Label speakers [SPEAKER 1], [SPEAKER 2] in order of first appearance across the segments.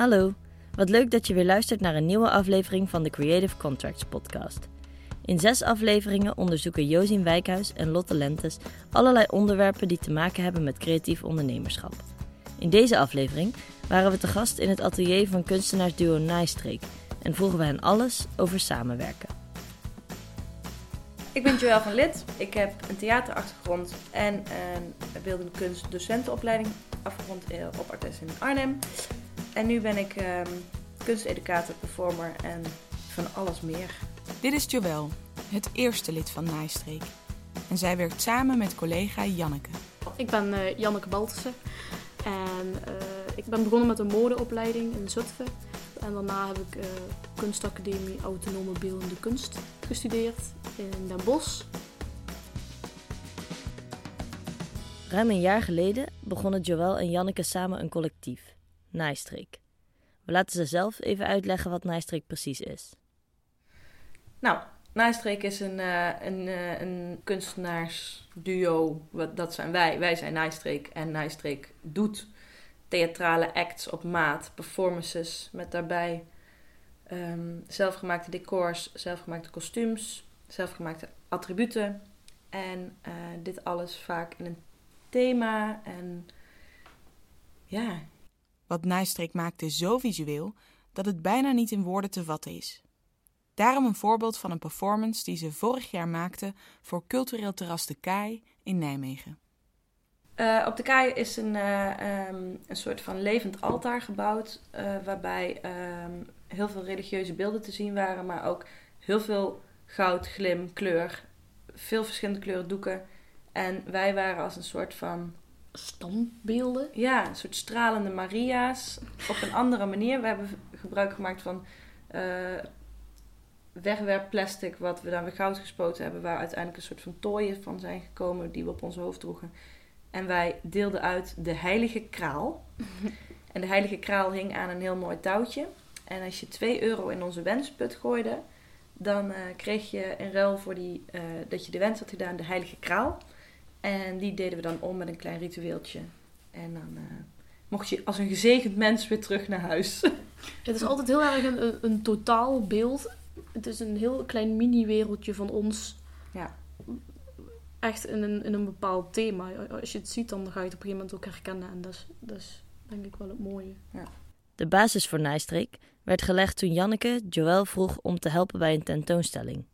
[SPEAKER 1] Hallo, wat leuk dat je weer luistert naar een nieuwe aflevering van de Creative Contracts podcast. In zes afleveringen onderzoeken Josien Wijkhuis en Lotte Lentes allerlei onderwerpen die te maken hebben met creatief ondernemerschap. In deze aflevering waren we te gast in het atelier van kunstenaarsduo Nijstreek en vroegen we hen alles over samenwerken.
[SPEAKER 2] Ik ben Joël van Lid. Ik heb een theaterachtergrond en een beeldende kunst docentenopleiding afgerond eh, op Artes in Arnhem. En nu ben ik um, kunsteducator, performer en van alles meer.
[SPEAKER 3] Dit is Joël, het eerste lid van Nijstreek. En zij werkt samen met collega Janneke.
[SPEAKER 4] Ik ben uh, Janneke Baltussen en uh, ik ben begonnen met een modeopleiding in Zutphen. En daarna heb ik uh, kunstacademie autonome beeldende kunst gestudeerd in Den Bosch.
[SPEAKER 1] Ruim een jaar geleden begonnen Joël en Janneke samen een collectief, Nijstreek. We laten ze zelf even uitleggen wat Nijstreek precies is.
[SPEAKER 2] Nou, Nijstreek is een, uh, een, uh, een kunstenaarsduo. Dat zijn wij. Wij zijn Nijstreek. En Nijstreek doet theatrale acts op maat, performances met daarbij um, zelfgemaakte decors, zelfgemaakte kostuums, zelfgemaakte attributen. En uh, dit alles vaak in een thema. En ja.
[SPEAKER 3] Wat Nijstreek maakte zo visueel dat het bijna niet in woorden te vatten is. Daarom een voorbeeld van een performance die ze vorig jaar maakte voor cultureel terras De Kaai in Nijmegen.
[SPEAKER 2] Uh, op de kaai is een, uh, um, een soort van levend altaar gebouwd, uh, waarbij um, heel veel religieuze beelden te zien waren, maar ook heel veel goud, glim, kleur, veel verschillende kleuren doeken. En wij waren als een soort van.
[SPEAKER 4] Standbeelden?
[SPEAKER 2] Ja, een soort stralende Maria's. Op een andere manier. We hebben gebruik gemaakt van wegwerpplastic, wat we dan weer goud gespoten hebben, waar uiteindelijk een soort van tooien van zijn gekomen die we op ons hoofd droegen. En wij deelden uit de heilige kraal. en de heilige kraal hing aan een heel mooi touwtje. En als je 2 euro in onze wensput gooide, dan uh, kreeg je in ruil voor die, uh, dat je de wens had gedaan de heilige kraal. En die deden we dan om met een klein ritueeltje. En dan uh, mocht je als een gezegend mens weer terug naar huis.
[SPEAKER 4] Het is altijd heel erg een, een, een totaal beeld. Het is een heel klein mini-wereldje van ons.
[SPEAKER 2] Ja
[SPEAKER 4] echt in een, in een bepaald thema. Als je het ziet, dan ga je het op een gegeven moment ook herkennen. En dat is, dat is denk ik wel het mooie.
[SPEAKER 2] Ja.
[SPEAKER 1] De basis voor Nijstreek werd gelegd toen Janneke Joël vroeg om te helpen bij een tentoonstelling.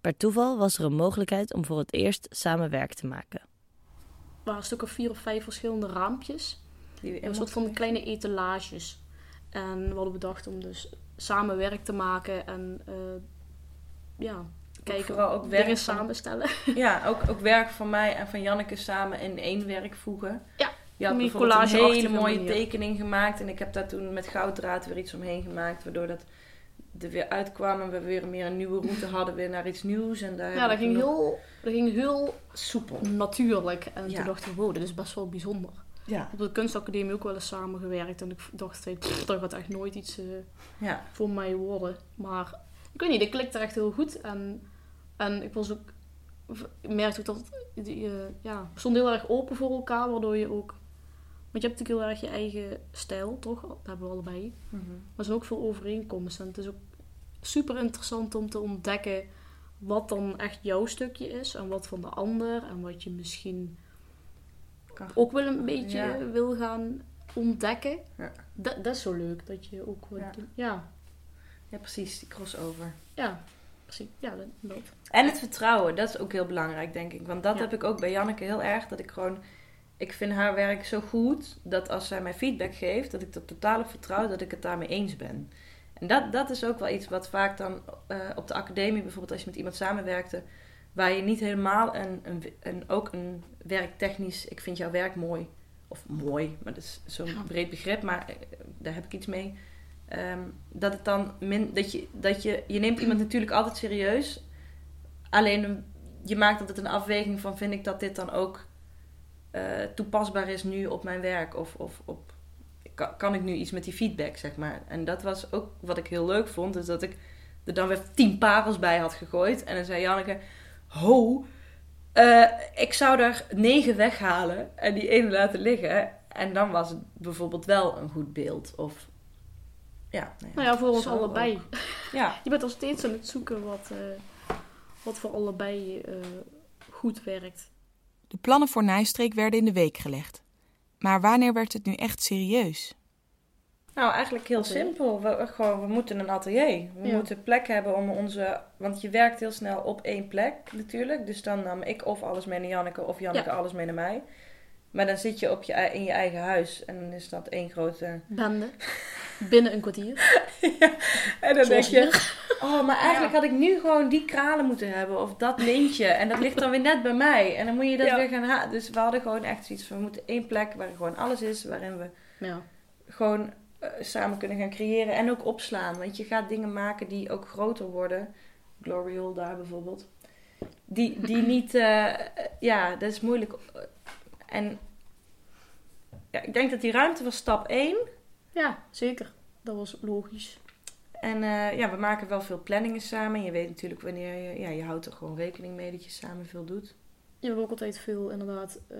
[SPEAKER 1] Per toeval was er een mogelijkheid om voor het eerst samen werk te maken.
[SPEAKER 4] Er waren een stuk of vier of vijf verschillende raampjes.
[SPEAKER 2] Die
[SPEAKER 4] een soort van kleine etalages. En we hadden bedacht om dus samen werk te maken en uh, ja, kijken,
[SPEAKER 2] vooral ook werk
[SPEAKER 4] dingen
[SPEAKER 2] van,
[SPEAKER 4] samenstellen.
[SPEAKER 2] Ja, ook, ook werk van mij en van Janneke samen in één werk voegen.
[SPEAKER 4] Ja,
[SPEAKER 2] je had bijvoorbeeld een hele mooie manier. tekening gemaakt en ik heb daar toen met gouddraad weer iets omheen gemaakt, waardoor dat er weer uitkwam en we weer meer een nieuwe route hadden weer naar iets nieuws. En daar
[SPEAKER 4] ja, dat ging, nog... heel, dat ging heel soepel, natuurlijk. En ja. toen dacht ik, wow, dit is best wel bijzonder.
[SPEAKER 2] Ja.
[SPEAKER 4] Op de kunstacademie ook wel eens samengewerkt en ik dacht, dat gaat echt nooit iets uh,
[SPEAKER 2] ja.
[SPEAKER 4] voor mij worden. Maar ik weet niet, dat klikte echt heel goed en en ik was ook, ik merkte ook dat die, uh, ja, we stonden heel erg open voor elkaar, waardoor je ook, want je hebt natuurlijk heel erg je eigen stijl, toch? Dat hebben we allebei.
[SPEAKER 2] Mm -hmm.
[SPEAKER 4] Maar er zijn ook veel overeenkomsten. En het is ook super interessant om te ontdekken wat dan echt jouw stukje is en wat van de ander en wat je misschien
[SPEAKER 2] kan.
[SPEAKER 4] ook wel een beetje
[SPEAKER 2] ja.
[SPEAKER 4] wil gaan ontdekken.
[SPEAKER 2] Ja.
[SPEAKER 4] Dat, dat is zo leuk dat je ook
[SPEAKER 2] ja.
[SPEAKER 4] ja.
[SPEAKER 2] ja, precies, die crossover.
[SPEAKER 4] Ja, precies. Ja, dat.
[SPEAKER 2] En het vertrouwen, dat is ook heel belangrijk, denk ik. Want dat heb ik ook bij Janneke heel erg. Dat ik gewoon, ik vind haar werk zo goed dat als zij mij feedback geeft, dat ik er totaal op vertrouw dat ik het daarmee eens ben. En dat, dat is ook wel iets wat vaak dan uh, op de academie, bijvoorbeeld als je met iemand samenwerkte, waar je niet helemaal een, een, een, ook een werktechnisch, ik vind jouw werk mooi, of mooi, maar dat is zo'n ja. breed begrip, maar uh, daar heb ik iets mee. Um, dat het dan min, dat je, dat je, je neemt iemand natuurlijk altijd serieus. Alleen je maakt altijd een afweging van vind ik dat dit dan ook uh, toepasbaar is nu op mijn werk of, of op kan, kan ik nu iets met die feedback zeg maar. En dat was ook wat ik heel leuk vond, is dat ik er dan weer tien parels bij had gegooid en dan zei Janneke, ho, uh, ik zou er negen weghalen en die ene laten liggen en dan was het bijvoorbeeld wel een goed beeld of ja, nou ja,
[SPEAKER 4] Nou ja, voor ons allebei.
[SPEAKER 2] ook. Ja,
[SPEAKER 4] Je bent al steeds aan het zoeken wat, eh, wat voor allebei eh, goed werkt.
[SPEAKER 3] De plannen voor Nijstreek werden in de week gelegd. Maar wanneer werd het nu echt serieus?
[SPEAKER 2] Nou, eigenlijk heel simpel. We, gewoon, we moeten een atelier. We
[SPEAKER 4] Ja.
[SPEAKER 2] moeten plek hebben om onze... Want je werkt heel snel op één plek natuurlijk. Dus dan nam ik of alles mee naar Janneke of Janneke
[SPEAKER 4] Ja.
[SPEAKER 2] alles mee naar mij. Maar dan zit je op je, in je eigen huis. En dan is dat één grote...
[SPEAKER 4] Bende. Binnen een kwartier.
[SPEAKER 2] En dan denk je... Oh, maar eigenlijk
[SPEAKER 4] Ja.
[SPEAKER 2] had ik nu gewoon die kralen moeten hebben. Of dat lintje. En dat ligt dan weer net bij mij. En dan moet je dat
[SPEAKER 4] Ja.
[SPEAKER 2] weer gaan halen. Dus we hadden gewoon echt zoiets van... We moeten één plek waar gewoon alles is. Waarin we
[SPEAKER 4] Ja.
[SPEAKER 2] gewoon eh, samen kunnen gaan creëren en ook opslaan. Want je gaat dingen maken die ook groter worden. Glory Hole daar bijvoorbeeld. Die, die niet, eh, ja, dat is moeilijk. En ja, ik denk dat die ruimte was stap 1.
[SPEAKER 4] Ja, zeker. Dat was logisch.
[SPEAKER 2] En eh, ja, we maken wel veel planningen samen. Je weet natuurlijk wanneer je, ja, je houdt er gewoon rekening mee dat je samen veel doet.
[SPEAKER 4] Je hebt ook altijd veel, inderdaad, eh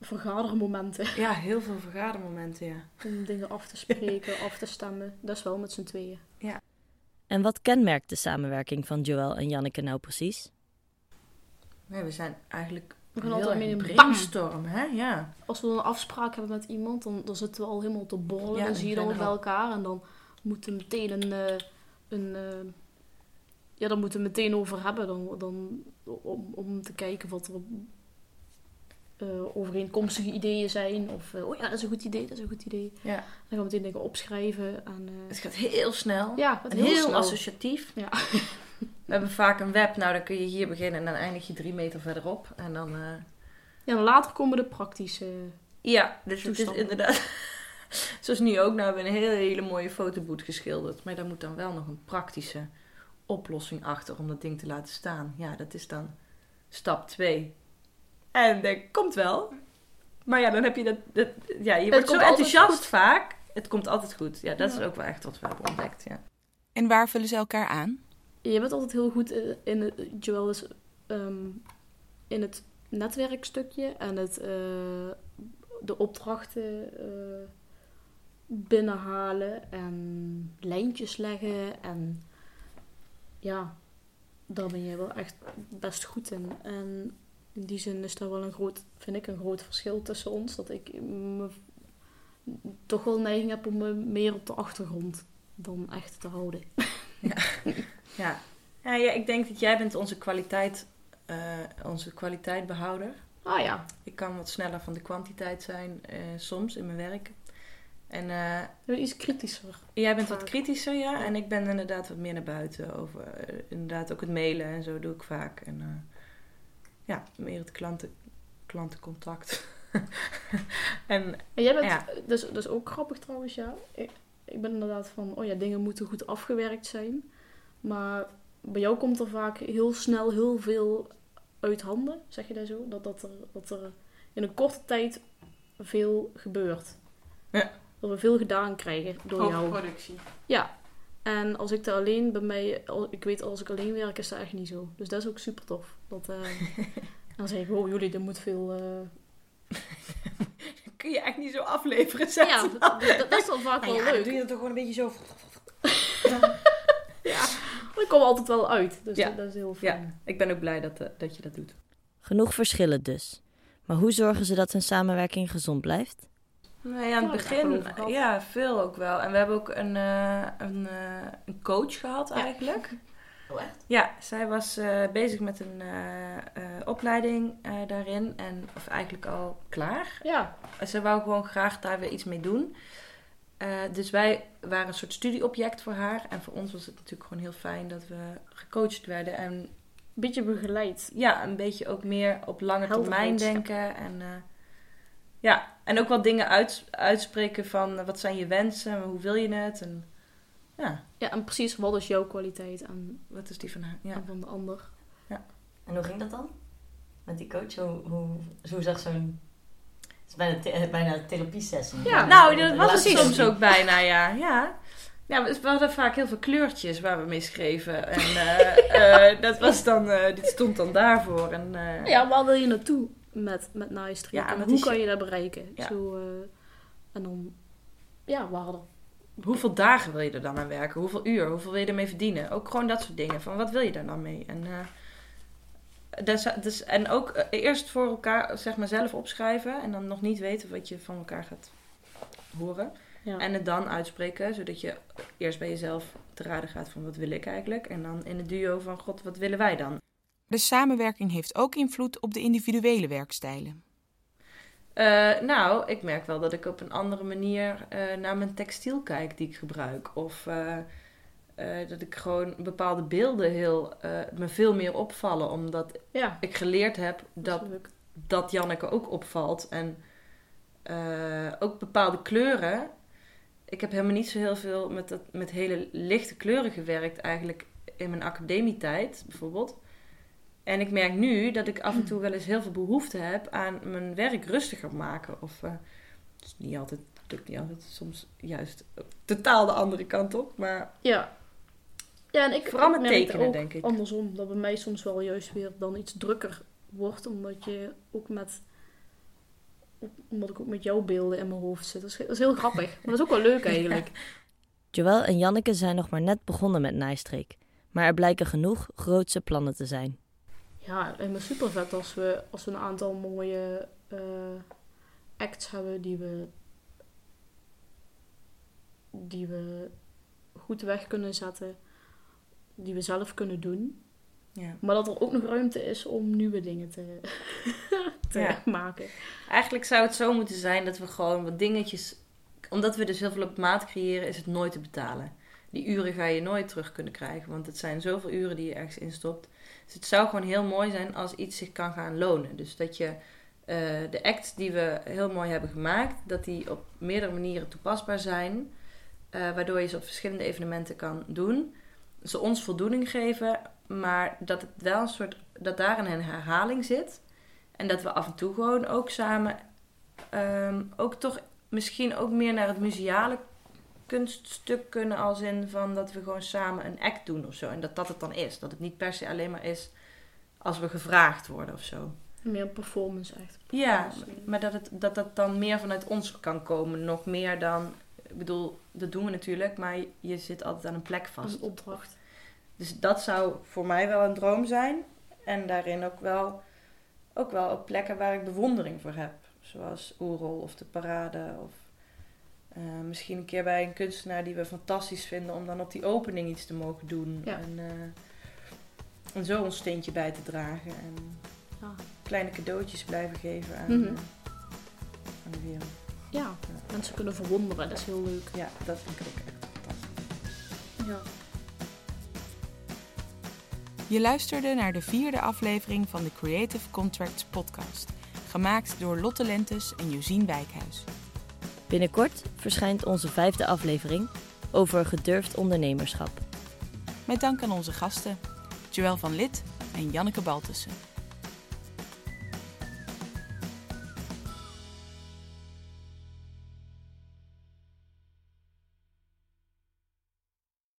[SPEAKER 4] vergadermomenten.
[SPEAKER 2] Ja, heel veel vergadermomenten, ja.
[SPEAKER 4] Om dingen af te spreken, af te stemmen. Dat is wel met z'n tweeën.
[SPEAKER 1] En wat kenmerkt de samenwerking van Joël en Janneke nou precies?
[SPEAKER 2] Nee, we zijn eigenlijk
[SPEAKER 4] We gaan altijd mee in bam.
[SPEAKER 2] brainstorm, hè? Ja.
[SPEAKER 4] Als we dan een afspraak hebben met iemand, dan, dan zitten we al helemaal te borrelen.
[SPEAKER 2] Ja,
[SPEAKER 4] dan zie je dan bij elkaar en dan moeten we meteen een... eh, een eh, ja, dan moeten we het meteen over hebben. Dan, dan, om, om te kijken wat er eh, overeenkomstige ideeën zijn. Of, oh ja, dat is een goed idee, dat is een goed idee.
[SPEAKER 2] ja.
[SPEAKER 4] Dan gaan we meteen dingen opschrijven. En,
[SPEAKER 2] Het gaat heel snel.
[SPEAKER 4] ja, het
[SPEAKER 2] En
[SPEAKER 4] heel,
[SPEAKER 2] heel, associatief.
[SPEAKER 4] Ja.
[SPEAKER 2] We hebben vaak een web, nou dan kun je hier beginnen en dan eindig je drie meter verderop. En dan, eh,
[SPEAKER 4] Ja, en later komen de praktische...
[SPEAKER 2] ja, dus het is inderdaad, zoals nu ook, nou hebben we een hele, hele mooie fotoboot geschilderd. Maar daar moet dan wel nog een praktische oplossing achter om dat ding te laten staan. Ja, dat is dan stap twee. En dat komt wel. Maar ja, dan heb je dat, dat ja, je wordt zo enthousiast
[SPEAKER 4] goed.
[SPEAKER 2] vaak. Het komt altijd goed. Ja, dat
[SPEAKER 4] Ja.
[SPEAKER 2] is ook wel echt wat we hebben ontdekt, ja.
[SPEAKER 3] En waar vullen ze elkaar aan?
[SPEAKER 4] Je bent altijd heel goed in, in is ehm, in het netwerkstukje en het, eh, de opdrachten eh, binnenhalen en lijntjes leggen. En ja, daar ben je wel echt best goed in. En in die zin is daar wel een groot, vind ik, een groot verschil tussen ons. Dat ik me toch wel neiging heb om me meer op de achtergrond dan echt te houden.
[SPEAKER 2] Ja. Ja, ja, ik denk dat jij bent onze kwaliteit, eh, onze kwaliteitbehouder.
[SPEAKER 4] Ah ja,
[SPEAKER 2] Ik kan wat sneller van de kwantiteit zijn eh, soms in mijn werk. En
[SPEAKER 4] je bent iets kritischer.
[SPEAKER 2] jij bent wat kritischer, ja. En ik ben inderdaad wat meer naar buiten over. inderdaad ook het mailen en zo doe ik vaak. En ja, meer het klanten, klantencontact. en
[SPEAKER 4] En jij bent,
[SPEAKER 2] Ja.
[SPEAKER 4] dus, is ook grappig trouwens, ja. Ik, ik ben inderdaad van, oh ja, dingen moeten goed afgewerkt zijn. Maar bij jou komt er vaak heel snel heel veel uit handen, zeg je dat zo? Dat, dat, er, dat er in een korte tijd veel gebeurt.
[SPEAKER 2] Ja.
[SPEAKER 4] Dat we veel gedaan krijgen door jou.
[SPEAKER 2] productie.
[SPEAKER 4] Ja. En als ik er alleen bij mij, ik weet als ik alleen werk is dat echt niet zo. Dus dat is ook super tof. Dat, eh, dan zeg ik, oh jullie, er moet veel... eh,
[SPEAKER 2] Kun je echt niet zo afleveren, zeg.
[SPEAKER 4] Ja, dat, dat- dat is dan vaak
[SPEAKER 2] Nou
[SPEAKER 4] wel
[SPEAKER 2] ja, dan
[SPEAKER 4] leuk.
[SPEAKER 2] doe je dat toch gewoon een beetje zo.
[SPEAKER 4] Ja, kom altijd wel uit. Dus
[SPEAKER 2] Ja.
[SPEAKER 4] dat, dat is heel
[SPEAKER 2] Ja,
[SPEAKER 4] fijn.
[SPEAKER 2] ik ben ook blij dat, eh, dat je dat doet.
[SPEAKER 1] Genoeg verschillen dus. Maar hoe zorgen ze dat hun samenwerking gezond blijft?
[SPEAKER 2] Nou ja, aan het
[SPEAKER 4] Ja,
[SPEAKER 2] begin, ja, veel ook wel. En we hebben ook een, eh, een, eh, een coach gehad
[SPEAKER 4] Ja.
[SPEAKER 2] eigenlijk.
[SPEAKER 4] Oh, echt?
[SPEAKER 2] Ja, zij was eh, bezig met een eh, eh, opleiding eh, daarin. En, of eigenlijk al klaar.
[SPEAKER 4] Ja,
[SPEAKER 2] Ze wou gewoon graag daar weer iets mee doen. Eh, dus wij waren een soort studieobject voor haar. En voor ons was het natuurlijk gewoon heel fijn dat we gecoacht werden. En
[SPEAKER 4] een beetje begeleid.
[SPEAKER 2] ja, een beetje ook meer op lange termijn
[SPEAKER 4] ja.
[SPEAKER 2] denken. En, eh, ja, en ook wat dingen uit, uitspreken van eh, wat zijn je wensen, hoe wil je het? En ja,
[SPEAKER 4] Ja, en precies wat is jouw kwaliteit en,
[SPEAKER 2] wat is die van haar? Ja.
[SPEAKER 4] en van de ander.
[SPEAKER 5] En hoe ging dat dan? Met die coach? Hoe, hoe, hoe zag zo'n... Is bijna, the- bijna een therapiesessie.
[SPEAKER 4] Ja,
[SPEAKER 2] Nou, dat was het soms ook bijna, ja. ja. Ja, we hadden vaak heel veel kleurtjes waar we mee schreven. En eh, eh, dat was dan, eh, dit stond dan daarvoor. En, eh,
[SPEAKER 4] Ja, waar wil je naartoe met, met Nijstreek?
[SPEAKER 2] Ja,
[SPEAKER 4] en hoe kan
[SPEAKER 2] je-
[SPEAKER 4] dat bereiken?
[SPEAKER 2] Ja.
[SPEAKER 4] Zo, eh, en dan, ja, waren er
[SPEAKER 2] hoeveel dagen wil je er dan aan werken? Hoeveel uur? Hoeveel wil je ermee verdienen? Ook gewoon dat soort dingen. Van wat wil je daar dan mee? En, eh, dus, dus, en ook eh, eerst voor elkaar, zeg maar, zelf opschrijven. En dan nog niet weten wat je van elkaar gaat horen.
[SPEAKER 4] Ja.
[SPEAKER 2] En het dan uitspreken, zodat je eerst bij jezelf te raden gaat van wat wil ik eigenlijk. En dan in het duo van god, wat willen wij dan?
[SPEAKER 3] De samenwerking heeft ook invloed op de individuele werkstijlen.
[SPEAKER 2] Uh, nou, ik merk wel dat ik op een andere manier uh, naar mijn textiel kijk die ik gebruik. Of uh, dat ik gewoon bepaalde beelden heel, me veel meer opvallen. Omdat
[SPEAKER 4] ja.
[SPEAKER 2] ik geleerd heb dat, dat Janneke ook opvalt. En ook bepaalde kleuren. Ik heb helemaal niet zo heel veel met, dat, met hele lichte kleuren gewerkt eigenlijk in mijn academietijd bijvoorbeeld. En ik merk nu dat ik af en toe wel eens heel veel behoefte heb aan mijn werk rustiger maken. Of, is niet altijd, lukt niet altijd, soms juist totaal de andere kant op. Maar
[SPEAKER 4] ja. Ja, en ik
[SPEAKER 2] vooral met tekenen,
[SPEAKER 4] ook
[SPEAKER 2] denk ik.
[SPEAKER 4] Andersom, dat bij mij soms wel juist weer dan iets drukker wordt, omdat je ook met. Omdat ik ook met jouw beelden in mijn hoofd zit. Dat is, dat is heel grappig. Maar dat is ook wel leuk eigenlijk.
[SPEAKER 1] Joël en Janneke zijn nog maar net begonnen met naaistreek. Maar er blijken genoeg grootse plannen te zijn.
[SPEAKER 4] Ja, en me super vet als we, als we een aantal mooie uh, acts hebben die we, die we goed weg kunnen zetten, die we zelf kunnen doen.
[SPEAKER 2] Ja.
[SPEAKER 4] Maar dat er ook nog ruimte is om nieuwe dingen te, te
[SPEAKER 2] Ja.
[SPEAKER 4] maken.
[SPEAKER 2] Eigenlijk zou het zo moeten zijn dat we gewoon wat dingetjes... Omdat we dus heel veel op maat creëren, is het nooit te betalen. Die uren ga je nooit terug kunnen krijgen. Want het zijn zoveel uren die je ergens instopt. Dus het zou gewoon heel mooi zijn als iets zich kan gaan lonen. Dus dat je eh, de acts die we heel mooi hebben gemaakt... dat die op meerdere manieren toepasbaar zijn. eh, waardoor je ze op verschillende evenementen kan doen. Ze ons voldoening geven, maar dat het wel een soort... dat daar een herhaling zit. En dat we af en toe gewoon ook samen... ehm, ook toch misschien ook meer naar het museale kunststuk kunnen als in van dat we gewoon samen een act doen of zo. En dat dat het dan is. Dat het niet per se alleen maar is als we gevraagd worden of zo.
[SPEAKER 4] Meer een performance echt.
[SPEAKER 2] Ja, maar dat het, dat dat dan meer vanuit ons kan komen. Nog meer dan... Ik bedoel, dat doen we natuurlijk, maar je zit altijd aan een plek vast.
[SPEAKER 4] een opdracht.
[SPEAKER 2] Dus dat zou voor mij wel een droom zijn. En daarin ook wel, ook wel op plekken waar ik bewondering voor heb. Zoals Oerol of de Parade. Of eh, misschien een keer bij een kunstenaar die we fantastisch vinden. Om dan op die opening iets te mogen doen.
[SPEAKER 4] Ja.
[SPEAKER 2] En, eh, en zo ons steentje bij te dragen. En
[SPEAKER 4] Ja.
[SPEAKER 2] kleine cadeautjes blijven geven aan,
[SPEAKER 4] Mhm.
[SPEAKER 2] eh, aan de wereld.
[SPEAKER 4] Ja, mensen kunnen verwonderen. Dat is heel leuk.
[SPEAKER 2] Ja, dat vind ik ook echt fantastisch.
[SPEAKER 4] Ja.
[SPEAKER 3] Je luisterde naar de vierde aflevering van de Creative Contracts podcast, gemaakt door Lotte Lentes en Josien Wijkhuis.
[SPEAKER 1] Binnenkort verschijnt onze vijfde aflevering over gedurfd ondernemerschap.
[SPEAKER 3] Met dank aan onze gasten, Joël van Lid en Janneke Baltussen.